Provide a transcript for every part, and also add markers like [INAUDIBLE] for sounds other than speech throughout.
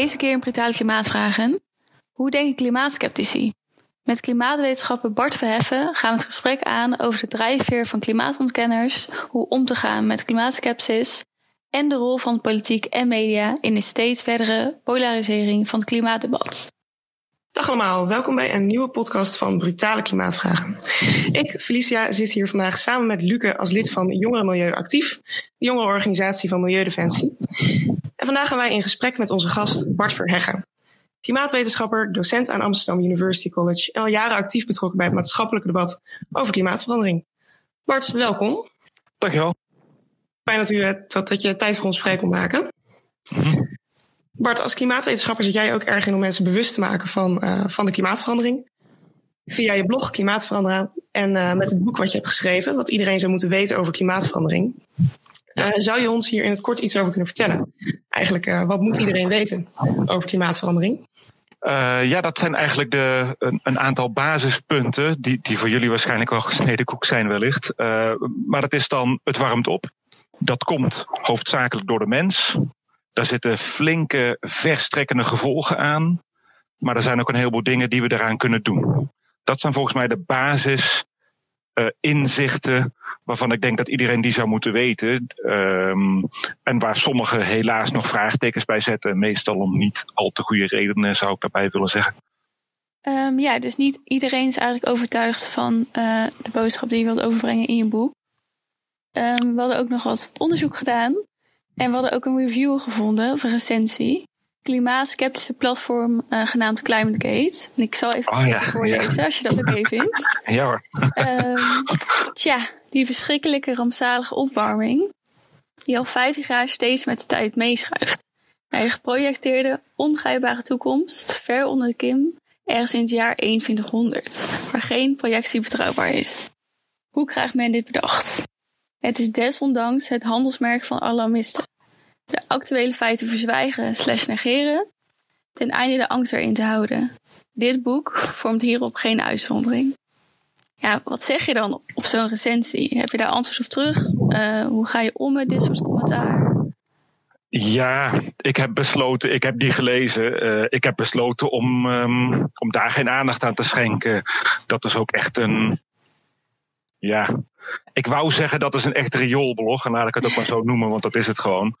Deze keer in Brutale Klimaatvragen. Hoe denken klimaatskeptici? Met klimaatwetenschapper Bart Verheffen gaan we het gesprek aan over de drijfveer van klimaatontkenners, hoe om te gaan met klimaatskepsis en de rol van politiek en media in de steeds verdere polarisering van het klimaatdebat. Dag allemaal, welkom bij een nieuwe podcast van Brutale Klimaatvragen. Ik, Felicia, zit hier vandaag samen met Luke als lid van Jongerenmilieu Actief, de jongerenorganisatie van Milieudefensie. En vandaag gaan wij in gesprek met onze gast Bart Verheggen. Klimaatwetenschapper, docent aan Amsterdam University College en al jaren actief betrokken bij het maatschappelijke debat over klimaatverandering. Bart, welkom. Dankjewel. Fijn dat, u, dat, dat je tijd voor ons vrij kon maken. Bart, als klimaatwetenschapper zit jij ook erg in om mensen bewust te maken van, uh, van de klimaatverandering. Via je blog Klimaatveranderen en uh, met het boek wat je hebt geschreven, wat iedereen zou moeten weten over klimaatverandering. Uh, zou je ons hier in het kort iets over kunnen vertellen? Eigenlijk, wat moet iedereen weten over klimaatverandering? Ja, dat zijn eigenlijk de, een, een, aantal basispunten, die, die voor jullie waarschijnlijk wel gesneden koek zijn wellicht. Maar dat is dan, het warmt op. Dat komt hoofdzakelijk door de mens. Daar zitten flinke, verstrekkende gevolgen aan. Maar er zijn ook een heleboel dingen die we eraan kunnen doen. Dat zijn volgens mij de basis uh, inzichten waarvan ik denk dat iedereen die zou moeten weten. Um, en waar sommigen helaas nog vraagtekens bij zetten. Meestal om niet al te goede redenen, zou ik daarbij willen zeggen. Um, ja, dus niet iedereen is eigenlijk overtuigd van uh, de boodschap die je wilt overbrengen in je boek. Um, we hadden ook nog wat onderzoek gedaan. En we hadden ook een review gevonden, of een recensie. Klimaatskeptische platform uh, genaamd Climate Gate. En ik zal even oh, ja, voorlezen, ja. als je dat oké okay vindt. [LAUGHS] ja hoor. Um, tja, die verschrikkelijke rampzalige opwarming. Die al 50 jaar steeds met de tijd meeschuift. Naar je geprojecteerde, ongrijpbare toekomst, ver onder de kim, ergens in het jaar 2100. Waar geen projectie betrouwbaar is. Hoe krijgt men dit bedacht? Het is desondanks het handelsmerk van alarmisten. De actuele feiten verzwijgen slash negeren, ten einde de angst erin te houden. Dit boek vormt hierop geen uitzondering. Ja, wat zeg je dan op zo'n recensie? Heb je daar antwoord op terug? Uh, hoe ga je om met dit soort commentaar? Ja, ik heb besloten, ik heb die gelezen. Uh, ik heb besloten om, um, om daar geen aandacht aan te schenken. Dat is ook echt een, ja, ik wou zeggen dat is een echt rioolblog. En laat ik het ook maar zo noemen, want dat is het gewoon.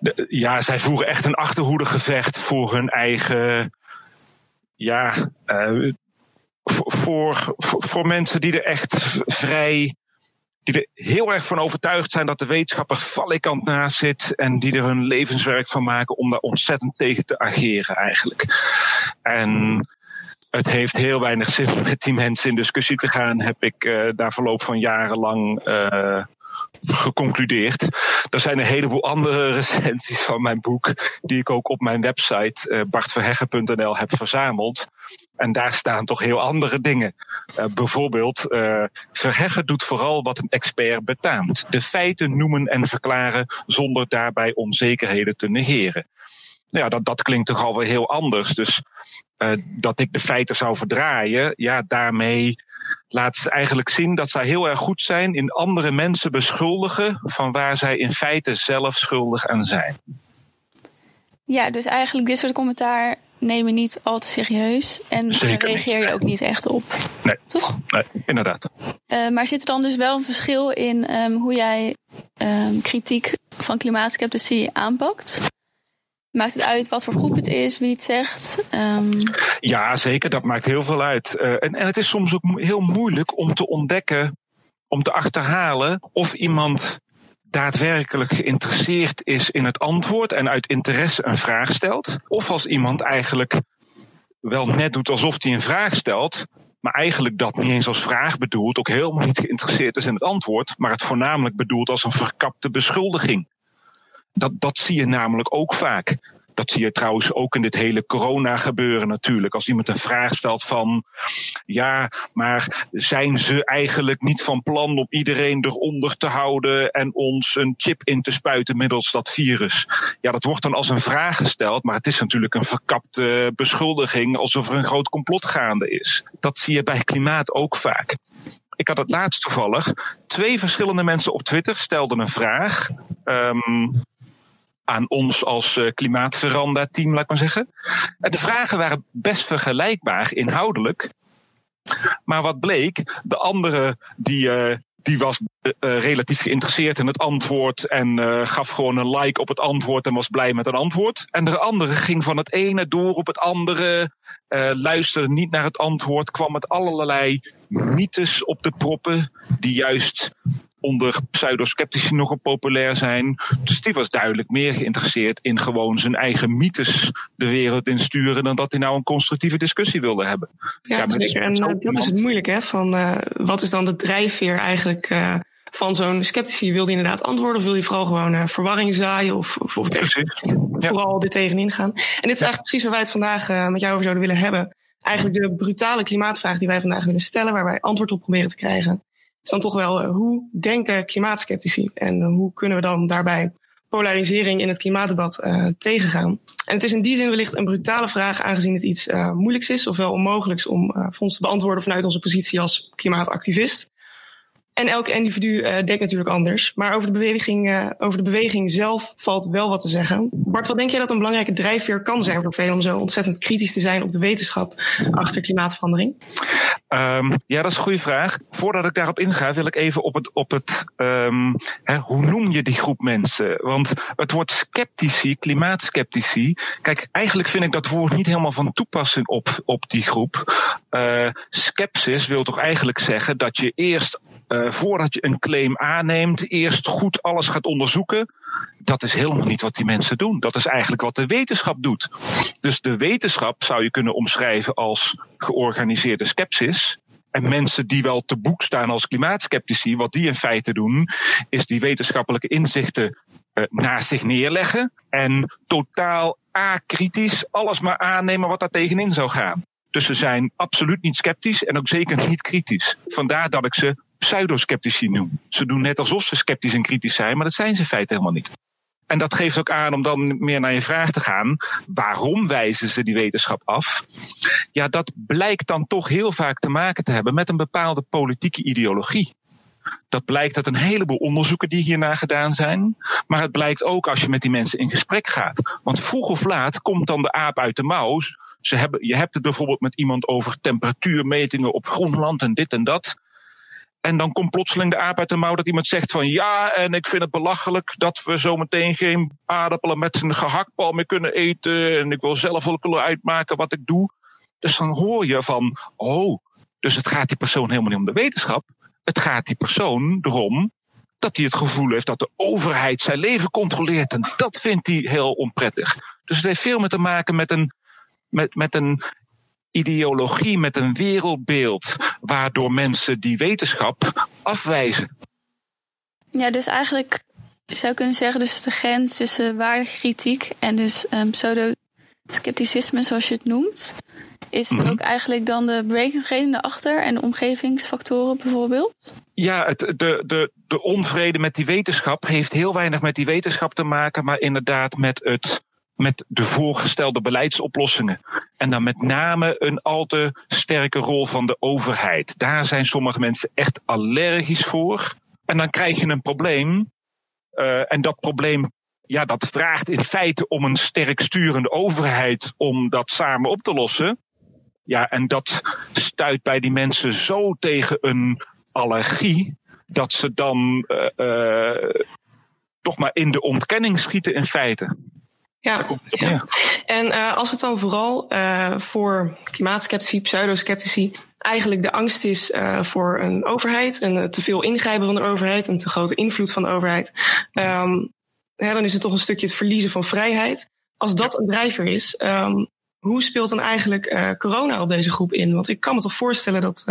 De, ja, zij voeren echt een achterhoedegevecht voor hun eigen. Ja, uh, voor, voor, voor mensen die er echt vrij die er heel erg van overtuigd zijn dat de wetenschap er valikant naast zit en die er hun levenswerk van maken om daar ontzettend tegen te ageren eigenlijk. En het heeft heel weinig zin om met die mensen in discussie te gaan, heb ik uh, daar verloop van jarenlang uh, geconcludeerd. Er zijn een heleboel andere [LAUGHS] recensies van mijn boek, die ik ook op mijn website uh, bartverheggen.nl heb verzameld. En daar staan toch heel andere dingen. Bijvoorbeeld, uh, Verheggen doet vooral wat een expert betaamt. De feiten noemen en verklaren zonder daarbij onzekerheden te negeren. Ja, dat, dat klinkt toch alweer heel anders. Dus uh, dat ik de feiten zou verdraaien, ja, daarmee laat ze eigenlijk zien dat zij heel erg goed zijn in andere mensen beschuldigen van waar zij in feite zelf schuldig aan zijn. Ja, dus eigenlijk dit soort commentaar neem je niet al te serieus en daar reageer je ook niet echt op. Nee. Toch? Nee, inderdaad. Uh, maar zit er dan dus wel een verschil in um, hoe jij um, kritiek van klimaatskeptici aanpakt? Maakt het uit wat voor groep het is, wie het zegt? Um... Ja, zeker. Dat maakt heel veel uit. Uh, en, en het is soms ook heel moeilijk om te ontdekken, om te achterhalen of iemand daadwerkelijk geïnteresseerd is in het antwoord en uit interesse een vraag stelt. Of als iemand eigenlijk wel net doet alsof hij een vraag stelt, maar eigenlijk dat niet eens als vraag bedoelt, ook helemaal niet geïnteresseerd is in het antwoord, maar het voornamelijk bedoelt als een verkapte beschuldiging. Dat, dat zie je namelijk ook vaak. Dat zie je trouwens ook in dit hele corona gebeuren natuurlijk. Als iemand een vraag stelt van, ja, maar zijn ze eigenlijk niet van plan om iedereen eronder te houden en ons een chip in te spuiten middels dat virus? Ja, dat wordt dan als een vraag gesteld, maar het is natuurlijk een verkapte beschuldiging alsof er een groot complot gaande is. Dat zie je bij klimaat ook vaak. Ik had het laatst toevallig. Twee verschillende mensen op Twitter stelden een vraag. Um, aan ons als uh, klimaatveranda-team, laat ik maar zeggen. En de vragen waren best vergelijkbaar inhoudelijk. Maar wat bleek, de andere die, uh, die was relatief geïnteresseerd in het antwoord en gaf gewoon een like op het antwoord en was blij met het antwoord. En de andere ging van het ene door op het andere, luisterde niet naar het antwoord, kwam met allerlei mythes op de proppen die juist onder pseudosceptici nogal populair zijn. Dus die was duidelijk meer geïnteresseerd in gewoon zijn eigen mythes de wereld in sturen dan dat hij nou een constructieve discussie wilde hebben. Ja, ja zeker. En uh, dat is het moeilijk, hè? Van uh, wat is dan de drijfveer eigenlijk uh, van zo'n sceptici? Wil hij inderdaad antwoorden of wil hij vooral gewoon verwarring zaaien of, of, of vooral er tegenin gaan? En dit is eigenlijk precies waar wij het vandaag met jou over zouden willen hebben. Eigenlijk de brutale klimaatvraag die wij vandaag willen stellen, waar wij antwoord op proberen te krijgen is dan toch wel hoe denken klimaatskeptici en hoe kunnen we dan daarbij polarisering in het klimaatdebat uh, tegengaan. En het is in die zin wellicht een brutale vraag, aangezien het iets moeilijks is, ofwel onmogelijks om voor ons te beantwoorden vanuit onze positie als klimaatactivist. En elk individu uh, denkt natuurlijk anders. Maar over de, beweging, uh, over de beweging zelf valt wel wat te zeggen. Bart, wat denk jij dat een belangrijke drijfveer kan zijn voor velen om zo ontzettend kritisch te zijn op de wetenschap achter klimaatverandering? Um, ja, dat is een goede vraag. Voordat ik daarop inga, wil ik even op het, op het um, hè, hoe noem je die groep mensen? Want het woord sceptici, klimaatskeptici. Kijk, eigenlijk vind ik dat woord niet helemaal van toepassing op, op die groep. Uh, skepsis wil toch eigenlijk zeggen dat je eerst uh, voordat je een claim aanneemt, eerst goed alles gaat onderzoeken. Dat is helemaal niet wat die mensen doen. Dat is eigenlijk wat de wetenschap doet. Dus de wetenschap zou je kunnen omschrijven als georganiseerde skepsis. En mensen die wel te boek staan als klimaatskeptici, wat die in feite doen, is die wetenschappelijke inzichten uh, naast zich neerleggen en totaal akritisch alles maar aannemen wat daar tegenin zou gaan. Dus ze zijn absoluut niet sceptisch en ook zeker niet kritisch. Vandaar dat ik ze pseudosceptici noem. Ze doen net alsof ze sceptisch en kritisch zijn, maar dat zijn ze in feite helemaal niet. En dat geeft ook aan om dan meer naar je vraag te gaan. Waarom wijzen ze die wetenschap af? Ja, dat blijkt dan toch heel vaak te maken te hebben met een bepaalde politieke ideologie. Dat blijkt uit een heleboel onderzoeken die hierna gedaan zijn. Maar het blijkt ook als je met die mensen in gesprek gaat. Want vroeg of laat komt dan de aap uit de mouw. Ze hebben, je hebt het bijvoorbeeld met iemand over temperatuurmetingen op Groenland en dit en dat. En dan komt plotseling de aap uit de mouw dat iemand zegt van ja, en ik vind het belachelijk dat we zometeen geen aardappelen met een gehaktbal meer kunnen eten. En ik wil zelf wel kunnen uitmaken wat ik doe. Dus dan hoor je van, oh, dus het gaat die persoon helemaal niet om de wetenschap. Het gaat die persoon erom dat hij het gevoel heeft dat de overheid zijn leven controleert. En dat vindt hij heel onprettig. Dus het heeft veel meer te maken met een, met, met een ideologie, met een wereldbeeld, waardoor mensen die wetenschap afwijzen. Ja, dus eigenlijk zou ik kunnen zeggen, dus de grens tussen waardekritiek en dus um, pseudo-scepticisme, zoals je het noemt, is -hmm. ook eigenlijk dan de bewegingsredenen achter en de omgevingsfactoren bijvoorbeeld? Ja, het, de, de, de onvrede met die wetenschap heeft heel weinig met die wetenschap te maken, maar inderdaad met het met de voorgestelde beleidsoplossingen. En dan met name een al te sterke rol van de overheid. Daar zijn sommige mensen echt allergisch voor. En dan krijg je een probleem. Uh, en dat probleem, ja, dat vraagt in feite om een sterk sturende overheid om dat samen op te lossen. Ja, en dat stuit bij die mensen zo tegen een allergie dat ze dan uh, uh, toch maar in de ontkenning schieten in feite. Ja, ja. en uh, als het dan vooral uh, voor klimaatskeptici, pseudosceptici, eigenlijk de angst is uh, voor een overheid, een te veel ingrijpen van de overheid, een te grote invloed van de overheid, um, ja, dan is het toch een stukje het verliezen van vrijheid. Als dat een drijver is, um, hoe speelt dan eigenlijk corona op deze groep in? Want ik kan me toch voorstellen dat,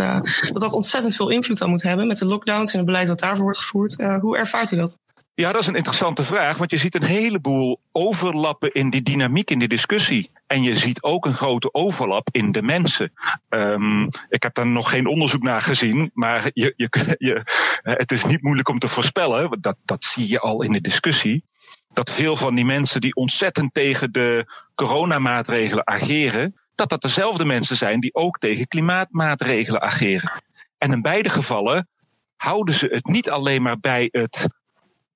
dat dat ontzettend veel invloed aan moet hebben met de lockdowns en het beleid wat daarvoor wordt gevoerd. Hoe ervaart u dat? Ja, dat is een interessante vraag, want je ziet een heleboel overlappen in die dynamiek in die discussie. En je ziet ook een grote overlap in de mensen. Um, ik heb daar nog geen onderzoek naar gezien, maar je, je, je, het is niet moeilijk om te voorspellen, dat, dat zie je al in de discussie. Dat veel van die mensen die ontzettend tegen de coronamaatregelen ageren, dat dat dezelfde mensen zijn die ook tegen klimaatmaatregelen ageren. En in beide gevallen houden ze het niet alleen maar bij het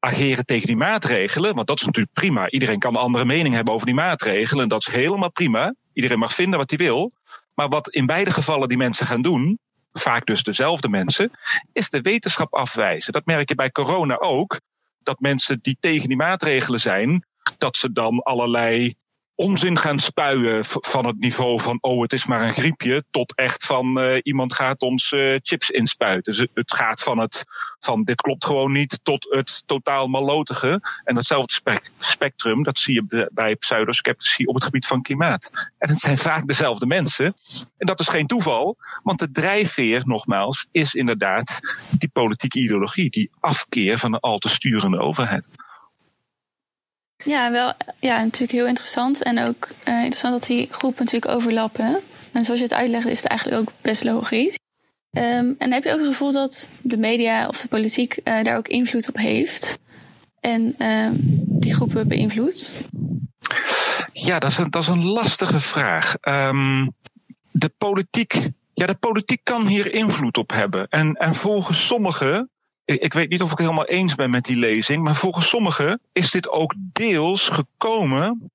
ageren tegen die maatregelen. Want dat is natuurlijk prima. Iedereen kan een andere mening hebben over die maatregelen. En dat is helemaal prima. Iedereen mag vinden wat hij wil. Maar wat in beide gevallen die mensen gaan doen, vaak dus dezelfde mensen, is de wetenschap afwijzen. Dat merk je bij corona ook. Dat mensen die tegen die maatregelen zijn, dat ze dan allerlei onzin gaan spuien van het niveau van oh het is maar een griepje tot echt van uh, iemand gaat ons uh, chips inspuiten. Dus het gaat van het van dit klopt gewoon niet tot het totaal malotige. En datzelfde spectrum dat zie je bij pseudosceptici op het gebied van klimaat. En het zijn vaak dezelfde mensen. En dat is geen toeval, want de drijfveer nogmaals is inderdaad die politieke ideologie, die afkeer van de al te sturende overheid. Ja, wel, ja, natuurlijk heel interessant. En ook uh, interessant dat die groepen natuurlijk overlappen. En zoals je het uitlegt, is het eigenlijk ook best logisch. Um, en heb je ook het gevoel dat de media of de politiek uh, daar ook invloed op heeft? En uh, die groepen beïnvloedt? Ja, dat is een, dat is een lastige vraag. Um, de politiek. Ja, de politiek kan hier invloed op hebben. En, en volgens sommigen ik weet niet of ik het helemaal eens ben met die lezing, maar volgens sommigen is dit ook deels gekomen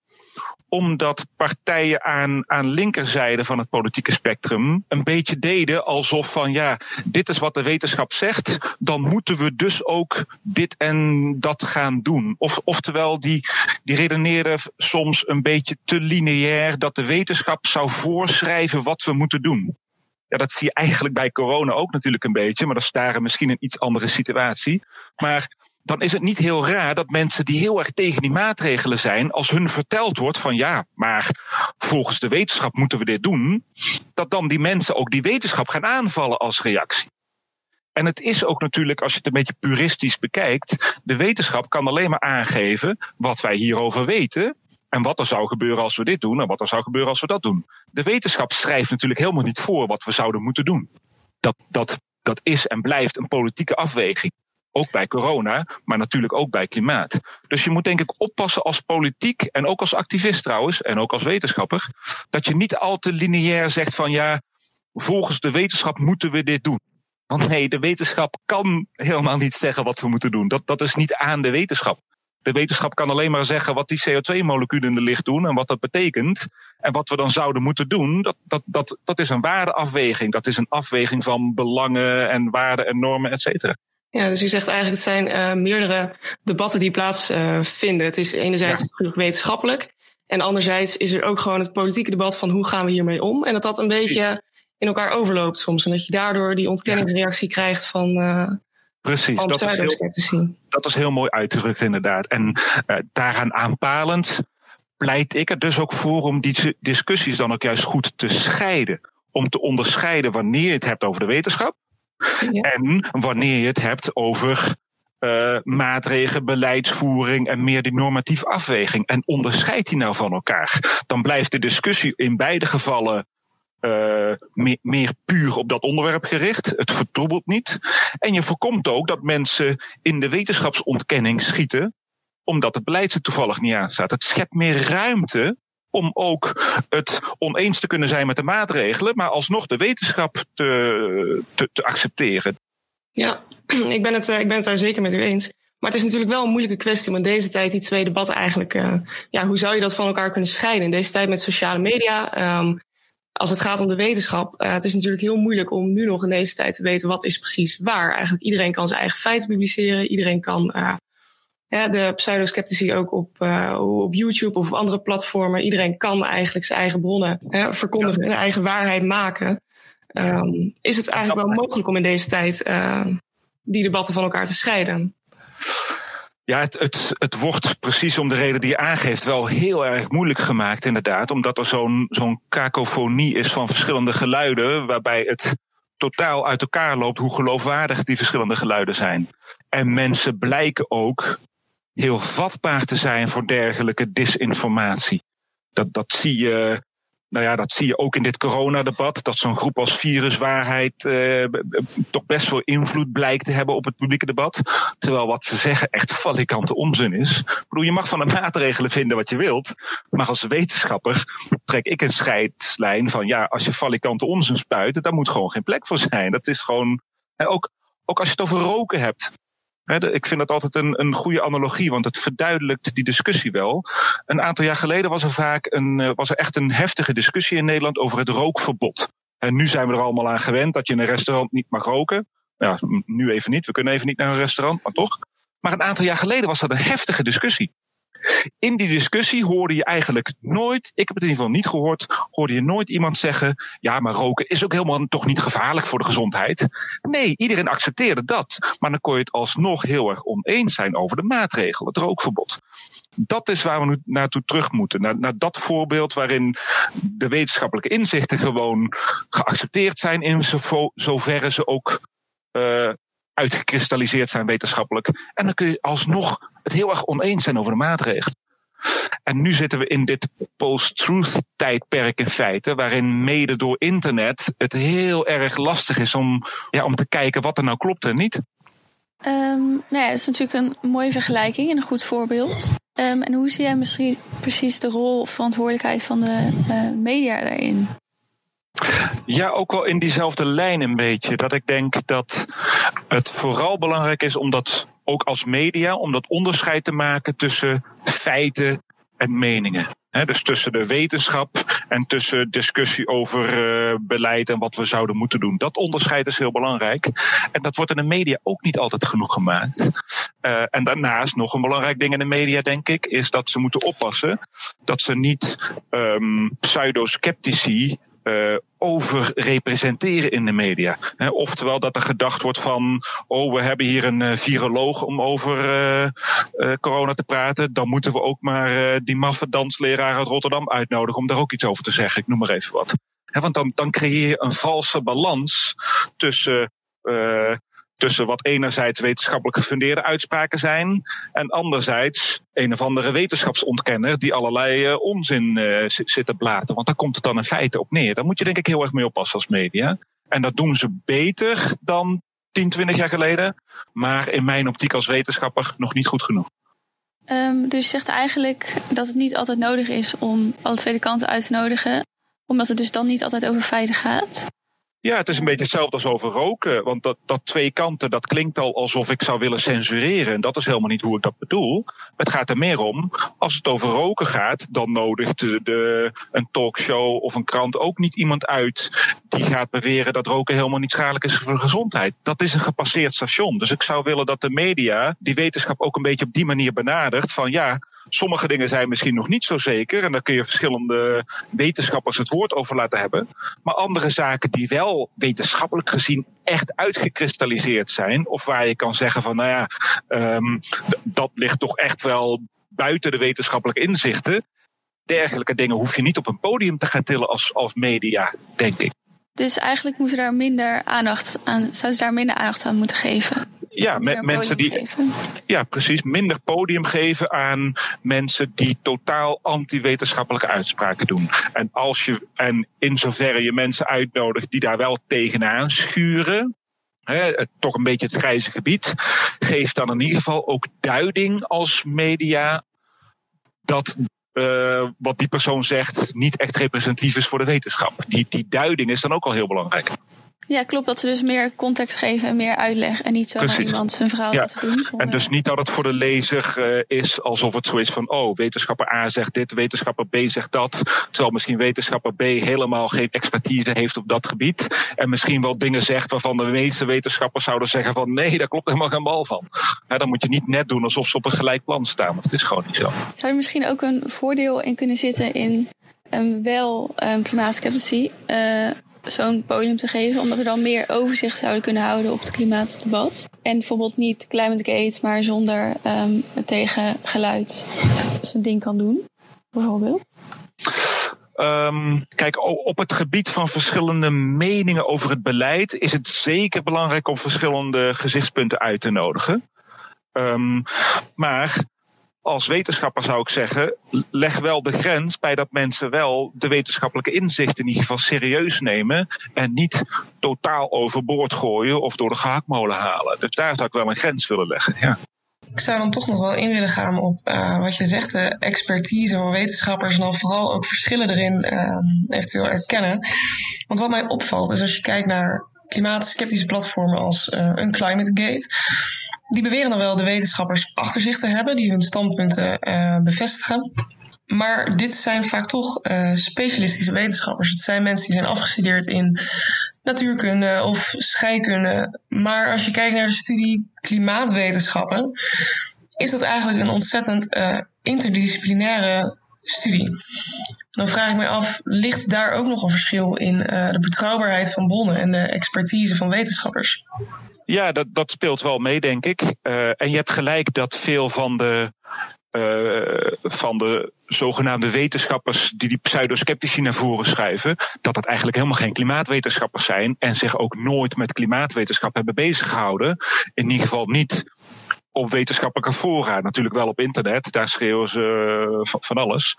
omdat partijen aan, aan linkerzijde van het politieke spectrum een beetje deden alsof van ja, dit is wat de wetenschap zegt, dan moeten we dus ook dit en dat gaan doen. Of, oftewel, die, die redeneerden soms een beetje te lineair dat de wetenschap zou voorschrijven wat we moeten doen. Ja, dat zie je eigenlijk bij corona ook natuurlijk een beetje, maar dat is daar misschien een iets andere situatie. Maar dan is het niet heel raar dat mensen die heel erg tegen die maatregelen zijn, als hun verteld wordt van ja, maar volgens de wetenschap moeten we dit doen, dat dan die mensen ook die wetenschap gaan aanvallen als reactie. En het is ook natuurlijk, als je het een beetje puristisch bekijkt, de wetenschap kan alleen maar aangeven wat wij hierover weten. En wat er zou gebeuren als we dit doen en wat er zou gebeuren als we dat doen. De wetenschap schrijft natuurlijk helemaal niet voor wat we zouden moeten doen. Dat, dat, dat is en blijft een politieke afweging. Ook bij corona, maar natuurlijk ook bij klimaat. Dus je moet denk ik oppassen als politiek en ook als activist trouwens, en ook als wetenschapper, dat je niet al te lineair zegt van ja, volgens de wetenschap moeten we dit doen. Want nee, de wetenschap kan helemaal niet zeggen wat we moeten doen. Dat, dat is niet aan de wetenschap. De wetenschap kan alleen maar zeggen wat die CO2-moleculen in de licht doen en wat dat betekent. En wat we dan zouden moeten doen, dat, dat, dat, dat is een waardeafweging. Dat is een afweging van belangen en waarden en normen, et cetera. Ja, dus u zegt eigenlijk het zijn uh, meerdere debatten die plaatsvinden. Uh, het is enerzijds ja. wetenschappelijk en anderzijds is er ook gewoon het politieke debat van hoe gaan we hiermee om. En dat dat een beetje in elkaar overloopt soms. En dat je daardoor die ontkenningsreactie ja. krijgt van, uh, Precies, dat is, heel, dat is heel mooi uitgedrukt inderdaad. En uh, daaraan aanpalend pleit ik er dus ook voor om die discussies dan ook juist goed te scheiden. Om te onderscheiden wanneer je het hebt over de wetenschap ja. en wanneer je het hebt over uh, maatregelen, beleidsvoering en meer die normatief afweging. En onderscheid die nou van elkaar. Dan blijft de discussie in beide gevallen uh, meer, puur op dat onderwerp gericht. Het vertroebelt niet. En je voorkomt ook dat mensen in de wetenschapsontkenning schieten, omdat het beleid er toevallig niet aan staat. Het schept meer ruimte om ook het oneens te kunnen zijn met de maatregelen, maar alsnog de wetenschap te, te, te accepteren. Ja, ik ben, het, ik ben daar zeker met u eens. Maar het is natuurlijk wel een moeilijke kwestie om in deze tijd die twee debatten eigenlijk, uh, ja, hoe zou je dat van elkaar kunnen scheiden? In deze tijd met sociale media, um, als het gaat om de wetenschap, uh, het is natuurlijk heel moeilijk om nu nog in deze tijd te weten wat is precies waar. Eigenlijk iedereen kan zijn eigen feiten publiceren. Iedereen kan uh, ja, de pseudosceptici ook op, uh, op YouTube of op andere platformen. Iedereen kan eigenlijk zijn eigen bronnen verkondigen en eigen waarheid maken. Um, is het eigenlijk wel mogelijk om in deze tijd die debatten van elkaar te scheiden? Ja, het, het, het wordt precies om de reden die je aangeeft wel heel erg moeilijk gemaakt, inderdaad. Omdat er zo'n zo'n kakofonie is van verschillende geluiden, waarbij het totaal uit elkaar loopt hoe geloofwaardig die verschillende geluiden zijn. En mensen blijken ook heel vatbaar te zijn voor dergelijke disinformatie. Dat, dat zie je nou ja, dat zie je ook in dit coronadebat. Dat zo'n groep als Viruswaarheid eh, toch best wel invloed blijkt te hebben op het publieke debat. Terwijl wat ze zeggen echt valikante onzin is. Ik bedoel, je mag van de maatregelen vinden wat je wilt. Maar als wetenschapper trek ik een scheidslijn van ja, als je valikante onzin spuit, daar moet gewoon geen plek voor zijn. Dat is gewoon. Ook, ook als je het over roken hebt. Ik vind dat altijd een, een goede analogie, want het verduidelijkt die discussie wel. Een aantal jaar geleden was er vaak een, eh, was er echt een heftige discussie in Nederland over het rookverbod. En nu zijn we er allemaal aan gewend dat je in een restaurant niet mag roken. Ja, nu even niet, we kunnen even niet naar een restaurant, maar toch. Maar een aantal jaar geleden was dat een heftige discussie. In die discussie hoorde je eigenlijk nooit, ik heb het in ieder geval niet gehoord, hoorde je nooit iemand zeggen: ja, maar roken is ook helemaal toch niet gevaarlijk voor de gezondheid. Nee, iedereen accepteerde dat. Maar dan kon je het alsnog heel erg oneens zijn over de maatregel, het rookverbod. Dat is waar we naartoe terug moeten. Naar, dat voorbeeld waarin de wetenschappelijke inzichten gewoon geaccepteerd zijn in zoverre ze ook uh, uitgekristalliseerd zijn wetenschappelijk. En dan kun je alsnog het heel erg oneens zijn over de maatregelen. En nu zitten we in dit post-truth tijdperk in feite, waarin mede door internet het heel erg lastig is om, ja, om te kijken wat er nou klopt en niet. Um, nou ja, dat is natuurlijk een mooie vergelijking en een goed voorbeeld. Um, en hoe zie jij misschien precies de rol of verantwoordelijkheid van de uh, media daarin? Ja, ook wel in diezelfde lijn een beetje. Dat ik denk dat het vooral belangrijk is om dat ook als media, om dat onderscheid te maken tussen feiten en meningen. dus tussen de wetenschap en tussen discussie over uh, beleid en wat we zouden moeten doen. Dat onderscheid is heel belangrijk. En dat wordt in de media ook niet altijd genoeg gemaakt. Uh, en daarnaast nog een belangrijk ding in de media, denk ik, is dat ze moeten oppassen dat ze niet um, pseudo-sceptici uh, overrepresenteren in de media. oftewel dat er gedacht wordt van, oh, we hebben hier een uh, viroloog om over uh, corona te praten. Dan moeten we ook maar die maffe dansleraar uit Rotterdam uitnodigen om daar ook iets over te zeggen. Ik noem maar even wat. want dan, dan creëer je een valse balans tussen tussen wat enerzijds wetenschappelijk gefundeerde uitspraken zijn en anderzijds een of andere wetenschapsontkenner die allerlei uh, onzin uh, zit te blaten. Want daar komt het dan in feite op neer. Daar moet je denk ik heel erg mee oppassen als media. En dat doen ze beter dan 10, 20 jaar geleden. Maar in mijn optiek als wetenschapper nog niet goed genoeg. Um, dus je zegt eigenlijk dat het niet altijd nodig is om alle tweede kanten uit te nodigen. Omdat het dus dan niet altijd over feiten gaat. Ja, het is een beetje hetzelfde als over roken. Want dat, dat twee kanten, dat klinkt al alsof ik zou willen censureren. En dat is helemaal niet hoe ik dat bedoel. Het gaat er meer om, als het over roken gaat, dan nodigt de, de, een talkshow of een krant ook niet iemand uit die gaat beweren dat roken helemaal niet schadelijk is voor de gezondheid. Dat is een gepasseerd station. Dus ik zou willen dat de media die wetenschap ook een beetje op die manier benadert. Van ja, Sommige dingen zijn misschien nog niet zo zeker. En daar kun je verschillende wetenschappers het woord over laten hebben. Maar andere zaken die wel wetenschappelijk gezien echt uitgekristalliseerd zijn. Of waar je kan zeggen van nou ja, um, dat ligt toch echt wel buiten de wetenschappelijke inzichten. Dergelijke dingen hoef je niet op een podium te gaan tillen als, als media, denk ik. Dus eigenlijk moeten daar minder aandacht aan, zouden ze daar minder aandacht aan moeten geven? Ja, met mensen die. Geven. Ja, precies. Minder podium geven aan mensen die totaal anti-wetenschappelijke uitspraken doen. En, als je, en in zoverre je mensen uitnodigt die daar wel tegenaan schuren. Hè, toch een beetje het grijze gebied. Geef dan in ieder geval ook duiding als media dat uh, wat die persoon zegt niet echt representatief is voor de wetenschap. Die, die duiding is dan ook al heel belangrijk. Ja, klopt. Dat ze dus meer context geven en meer uitleg. En niet zo naar iemand zijn verhaal ja. laten doen. En dus niet dat het voor de lezer uh, is alsof het zo is van... oh, wetenschapper A zegt dit, wetenschapper B zegt dat. Terwijl misschien wetenschapper B helemaal geen expertise heeft op dat gebied. En misschien wel dingen zegt waarvan de meeste wetenschappers zouden zeggen van... nee, daar klopt helemaal geen bal van. Ja, dan moet je niet net doen alsof ze op een gelijk plan staan. Want het is gewoon niet zo. Zou er misschien ook een voordeel in kunnen zitten in... Um, wel um, klimaatskeptici... Uh, zo'n podium te geven, omdat we dan meer overzicht zouden kunnen houden op het klimaatdebat. En bijvoorbeeld niet Climate Gate, maar zonder um, tegengeluid zijn ding kan doen, bijvoorbeeld. Um, kijk, op het gebied van verschillende meningen over het beleid is het zeker belangrijk om verschillende gezichtspunten uit te nodigen. Um, maar als wetenschapper zou ik zeggen, leg wel de grens bij dat mensen wel de wetenschappelijke inzichten in ieder geval serieus nemen en niet totaal overboord gooien of door de gehaktmolen halen. Dus daar zou ik wel een grens willen leggen. Ja. Ik zou dan toch nog wel in willen gaan op uh, wat je zegt, de expertise van wetenschappers en dan vooral ook verschillen erin uh, eventueel erkennen. Want wat mij opvalt is als je kijkt naar klimaatskeptische platformen als uh, Unclimate Gate die beweren dan wel de wetenschappers achter zich te hebben, die hun standpunten uh, bevestigen. Maar dit zijn vaak toch uh, specialistische wetenschappers. Het zijn mensen die zijn afgestudeerd in natuurkunde of scheikunde. Maar als je kijkt naar de studie klimaatwetenschappen, is dat eigenlijk een ontzettend uh, interdisciplinaire studie. Dan vraag ik me af, ligt daar ook nog een verschil in de betrouwbaarheid van bronnen en de expertise van wetenschappers? Ja, dat, dat speelt wel mee, denk ik. Uh, en je hebt gelijk dat veel van de, uh, van de zogenaamde wetenschappers die die pseudosceptici naar voren schuiven, dat dat eigenlijk helemaal geen klimaatwetenschappers zijn en zich ook nooit met klimaatwetenschap hebben bezig gehouden. In ieder geval niet op wetenschappelijke fora. Natuurlijk wel op internet, daar schreeuwen ze van, van, alles.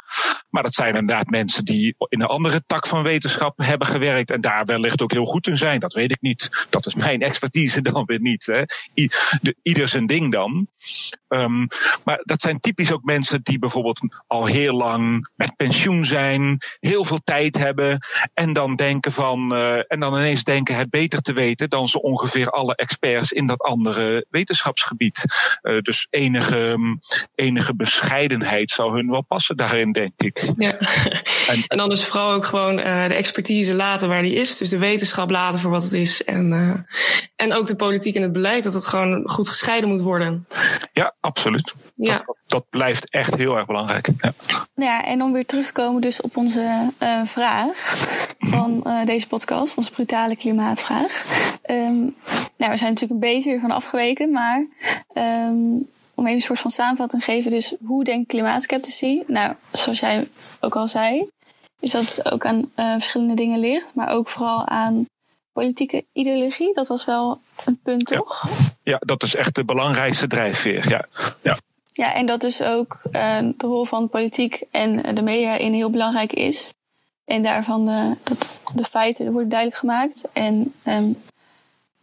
Maar dat zijn inderdaad mensen die in een andere tak van wetenschap hebben gewerkt en daar wellicht ook heel goed in zijn. Dat weet ik niet. Dat is mijn expertise [LAUGHS] dan weer niet. Hè. Ieder zijn ding dan. Um, maar dat zijn typisch ook mensen die bijvoorbeeld al heel lang met pensioen zijn, heel veel tijd hebben en dan denken van, uh, en dan ineens denken het beter te weten dan zo ongeveer alle experts in dat andere wetenschapsgebied. Uh, dus enige, enige bescheidenheid zou hun wel passen daarin, denk ik. Ja. [LAUGHS] En, en dan dus vooral ook gewoon uh, de expertise laten waar die is. Dus de wetenschap laten voor wat het is. En, uh, en ook de politiek en het beleid, dat het gewoon goed gescheiden moet worden. Ja, absoluut. Ja. Dat, dat blijft echt heel erg belangrijk. Ja. ja, en om weer terug te komen dus op onze vraag van deze podcast, onze brutale klimaatvraag. Um, nou, we zijn natuurlijk een beetje weer van afgeweken, maar um, om even een soort van samenvatting te geven. Dus hoe denkt klimaatskeptici? Nou, zoals jij ook al zei, is dat het ook aan uh, verschillende dingen ligt, maar ook vooral aan politieke ideologie. Dat was wel een punt, toch? Ja, ja dat is echt de belangrijkste drijfveer. Ja, ja. ja en dat dus ook uh, de rol van politiek en de media in heel belangrijk is. En daarvan de, dat de feiten worden duidelijk gemaakt. En um,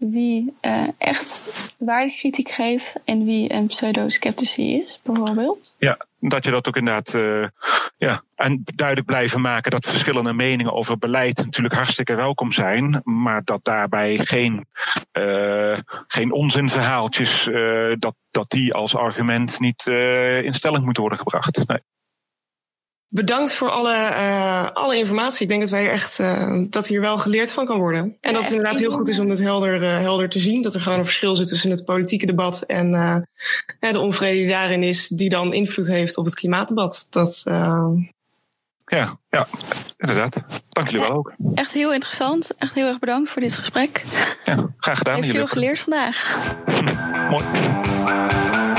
wie uh, echt waardekritiek geeft en wie een pseudo-sceptici is, bijvoorbeeld. Ja, dat je dat ook inderdaad uh, ja, en duidelijk blijven maken dat verschillende meningen over beleid natuurlijk hartstikke welkom zijn, maar dat daarbij geen, uh, geen onzinverhaaltjes, dat, dat die als argument niet in stelling moeten worden gebracht. Nee. Bedankt voor alle, uh, alle informatie. Ik denk dat wij echt uh, dat hier wel geleerd van kan worden. En ja, dat het inderdaad heel goed is om het helder, uh, helder te zien. Dat er gewoon een verschil zit tussen het politieke debat en de onvrede die daarin is, die dan invloed heeft op het klimaatdebat. Dat, ja, ja, inderdaad. Dank jullie ja, wel ook. Echt heel interessant. Echt heel erg bedankt voor dit gesprek. Ja, graag gedaan. Ik heb veel geleerd vandaag. [LAUGHS] Mooi.